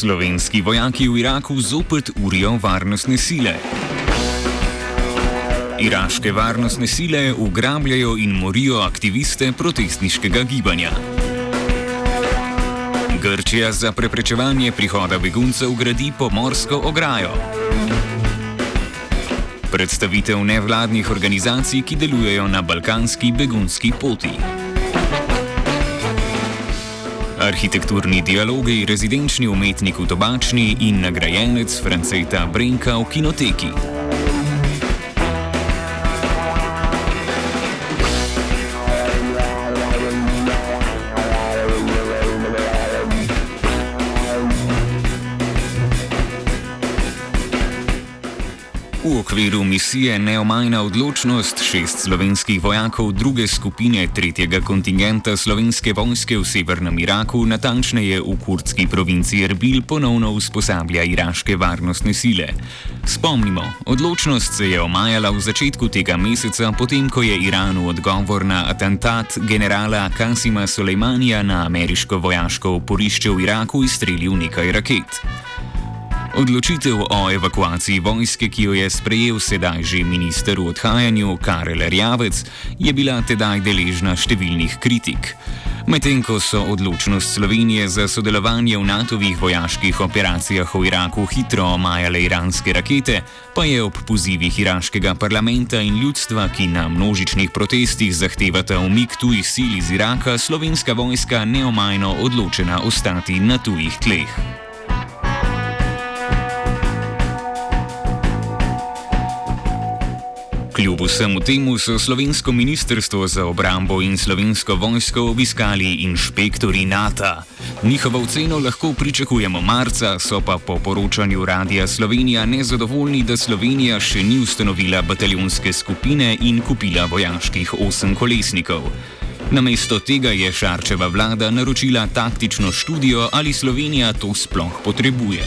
Slovenski vojaki v Iraku zopet urijo varnostne sile. Iraške varnostne sile ugrabljajo in morijo aktiviste protestniškega gibanja. Grčija za preprečevanje prihoda beguncev gradi pomorsko ograjo. Predstavitev nevladnih organizacij, ki delujejo na balkanski begunski poti. Arhitekturni dialogi, rezidenčni umetnik v Tobačni in nagrajenec Franceta Brenka v kinoteki. Okviru misije Neomajna odločnost šest slovenskih vojakov druge skupine tretjega kontingenta slovenske vojske v severnem Iraku, natančneje v kurdski provinci Erbil, ponovno usposablja iraške varnostne sile. Spomnimo, odločnost se je omajala v začetku tega meseca, potem ko je Iran v odgovor na atentat generala Kasima Soleimanija na ameriško vojaško oporišče v Iraku izstrelil nekaj raket. Odločitev o evakuaciji vojske, ki jo je sprejel sedaj že minister v odhajanju Karel Rjavec, je bila tedaj deležna številnih kritik. Medtem ko so odločnost Slovenije za sodelovanje v NATO-vih vojaških operacijah v Iraku hitro omajale iranske rakete, pa je ob pozivih iraškega parlamenta in ljudstva, ki na množičnih protestih zahtevata umik tujih sil iz Iraka, slovenska vojska neomajno odločena ostati na tujih tleh. Kljub vsemu temu so slovensko ministrstvo za obrambo in slovensko vojsko obiskali inšpektori NATO. Njihovo oceno lahko pričakujemo marca, so pa po poročanju Radia Slovenija nezadovoljni, da Slovenija še ni ustanovila bataljonske skupine in kupila vojaških osemkolesnikov. Namesto tega je Šarčeva vlada naročila taktično študijo, ali Slovenija to sploh potrebuje.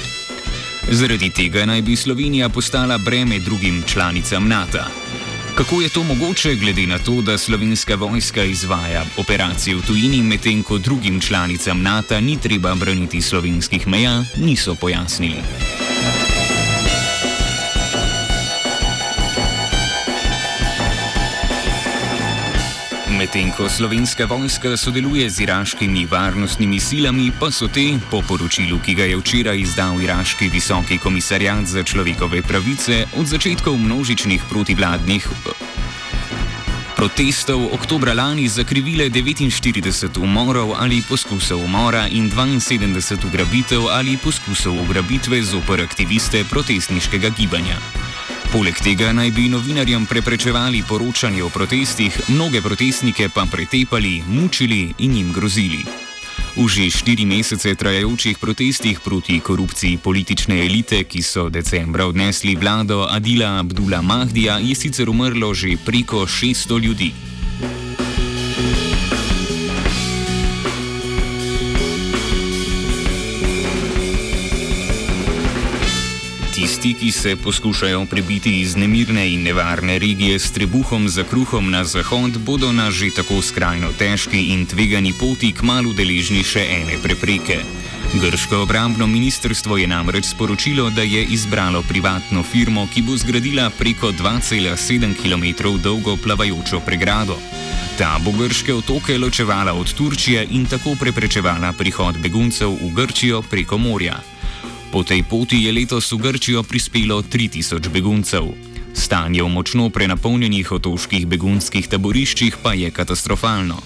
Zaradi tega naj bi Slovenija postala breme drugim članicam NATO. Kako je to mogoče, glede na to, da slovenska vojska izvaja operacije v tujini, medtem ko drugim članicam NATO ni treba braniti slovenskih meja, niso pojasnili. Medtem ko slovenska vojska sodeluje z iraškimi varnostnimi silami, pa so te, po poročilu, ki ga je včeraj izdal iraški visoki komisarjat za človekove pravice, od začetkov množičnih protivladnih protestov oktobra lani zakrivile 49 umorov ali poskusov umora in 72 ugrabitev ali poskusov ugrabitve zoper aktiviste protestniškega gibanja. Poleg tega naj bi novinarjem preprečevali poročanje o protestih, mnoge protestnike pa pretepali, mučili in jim grozili. V že štiri mesece trajajočih protestih proti korupciji politične elite, ki so decembra odnesli vlado Adila Abdula Mahdija, je sicer umrlo že preko 600 ljudi. Tisti, ki se poskušajo prebiti iz nemirne in nevarne regije s trebuhom za kruhom na zahod, bodo na že tako skrajno težki in tvegani poti kmalo deležni še ene prepreke. Grško obrambno ministrstvo je namreč sporočilo, da je izbralo privatno firmo, ki bo zgradila preko 2,7 km dolgo plavajočo pregrado. Ta bo grške otoke ločevala od Turčije in tako preprečevala prihod beguncev v Grčijo preko morja. Po tej poti je letos v Grčijo prispelo 3000 beguncev. Stanje v močno prenapolnjenih otoških begunskih taboriščih pa je katastrofalno.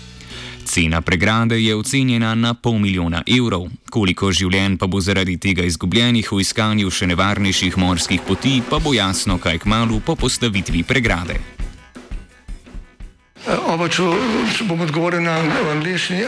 Cena pregrade je ocenjena na pol milijona evrov, koliko življenj pa bo zaradi tega izgubljenih v iskanju še nevarnejših morskih poti, pa bo jasno kaj k malu po postavitvi pregrade. Oba, če, če bom odgovoril na angliški.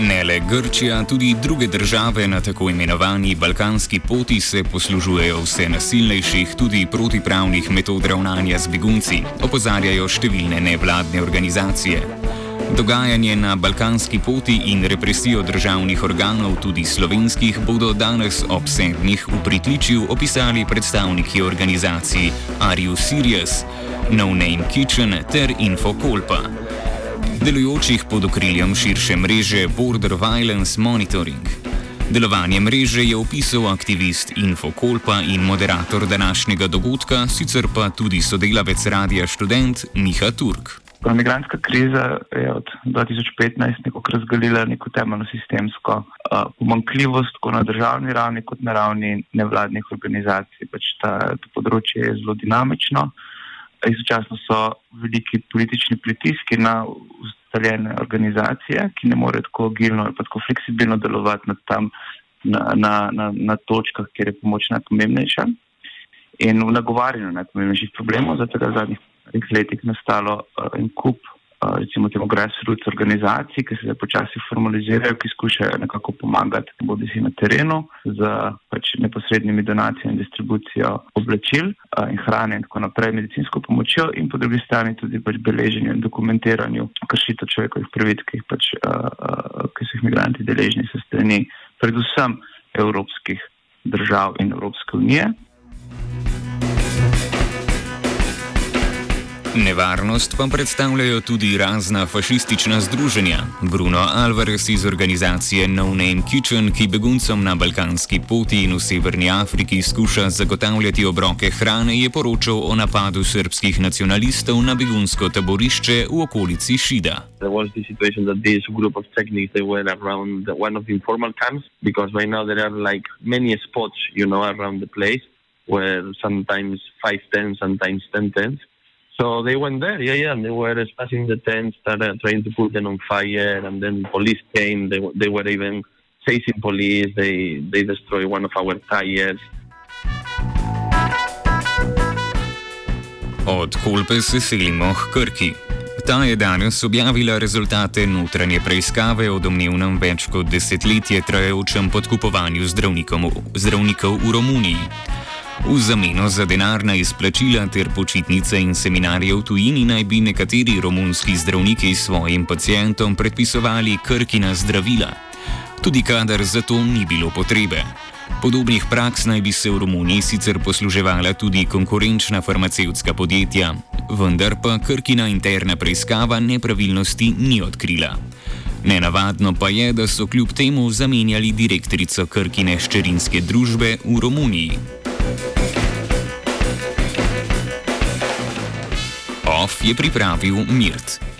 Ne le Grčija, tudi druge države na tako imenovani balkanski poti se poslužujejo vse nasilnejših, tudi protipravnih metod ravnanja z begunci, opozarjajo številne nevladne organizacije. Dogajanje na balkanski poti in represijo državnih organov, tudi slovenskih, bodo danes ob sedmih v pritličju opisali predstavniki organizacij Arius Sirius, No Name Kitchen ter Infokolpa delujočih pod okriljem širše mreže Border Violence Monitoring. Delovanje mreže je opisal aktivist Infokolpa in moderator današnjega dogodka, sicer pa tudi sodelavec radia študent Miha Turk. Migrantska kriza je od 2015 nekako razgalila neko temeljno sistemsko uh, pomankljivost, tako na državni ravni, kot na ravni nevladnih organizacij. Pač ta, to področje je zelo dinamično. Uh, istočasno so veliki politični pritiski na ustaljene organizacije, ki ne morejo tako agilno ali tako fleksibilno delovati na, tam, na, na, na, na točkah, kjer je pomoč najpomembnejša. In v nagovarjanju najpomembnejših problemov, zato je v zadnjih letih nastalo uh, en kup recimo temu grassroots organizacij, ki se zdaj počasi formalizirajo, ki skušajo nekako pomagati, bodi si na terenu z pač neposrednimi donacijami in distribucijo oblačil in hrane in tako naprej, medicinsko pomočjo in po drugi strani tudi pač beleženju in dokumentiranju kršitev človekovih pravic, ki, pač, ki so jih migranti deležni se strani predvsem evropskih držav in Evropske unije. Nevarnost pa predstavljajo tudi razna fašistična združenja. Bruno Alvarez iz organizacije No Name Kitchen, ki beguncem na balkanski poti in v Severni Afriki skuša zagotavljati obroke hrane, je poročal o napadu srpskih nacionalistov na begunsko taborišče v okolici Šida. Where sometimes five tents, sometimes ten tents. So they went there, yeah, yeah, and they were smashing the tents, started trying to put them on fire, and then police came. They, they were even chasing police. They they destroyed one of our tires. Od Kolpe se selimo k Krki. Ta je danes objavila rezultate notranje preiskave o domnevnem več kot desetletje trajajočem podkupovanju zdravnikov v Romuniji. V zameno za denarna izplačila ter počitnice in seminarje v tujini naj bi nekateri romunski zdravniki svojim pacijentom predpisovali krkina zdravila, tudi kadar za to ni bilo potrebe. Podobnih praks naj bi se v Romuniji sicer posluževala tudi konkurenčna farmacevtska podjetja, vendar pa krkina interna preiskava nepravilnosti ni odkrila. Nenavadno pa je, da so kljub temu zamenjali direktorico krkine ščerinske družbe v Romuniji. Je pripravil Mirt.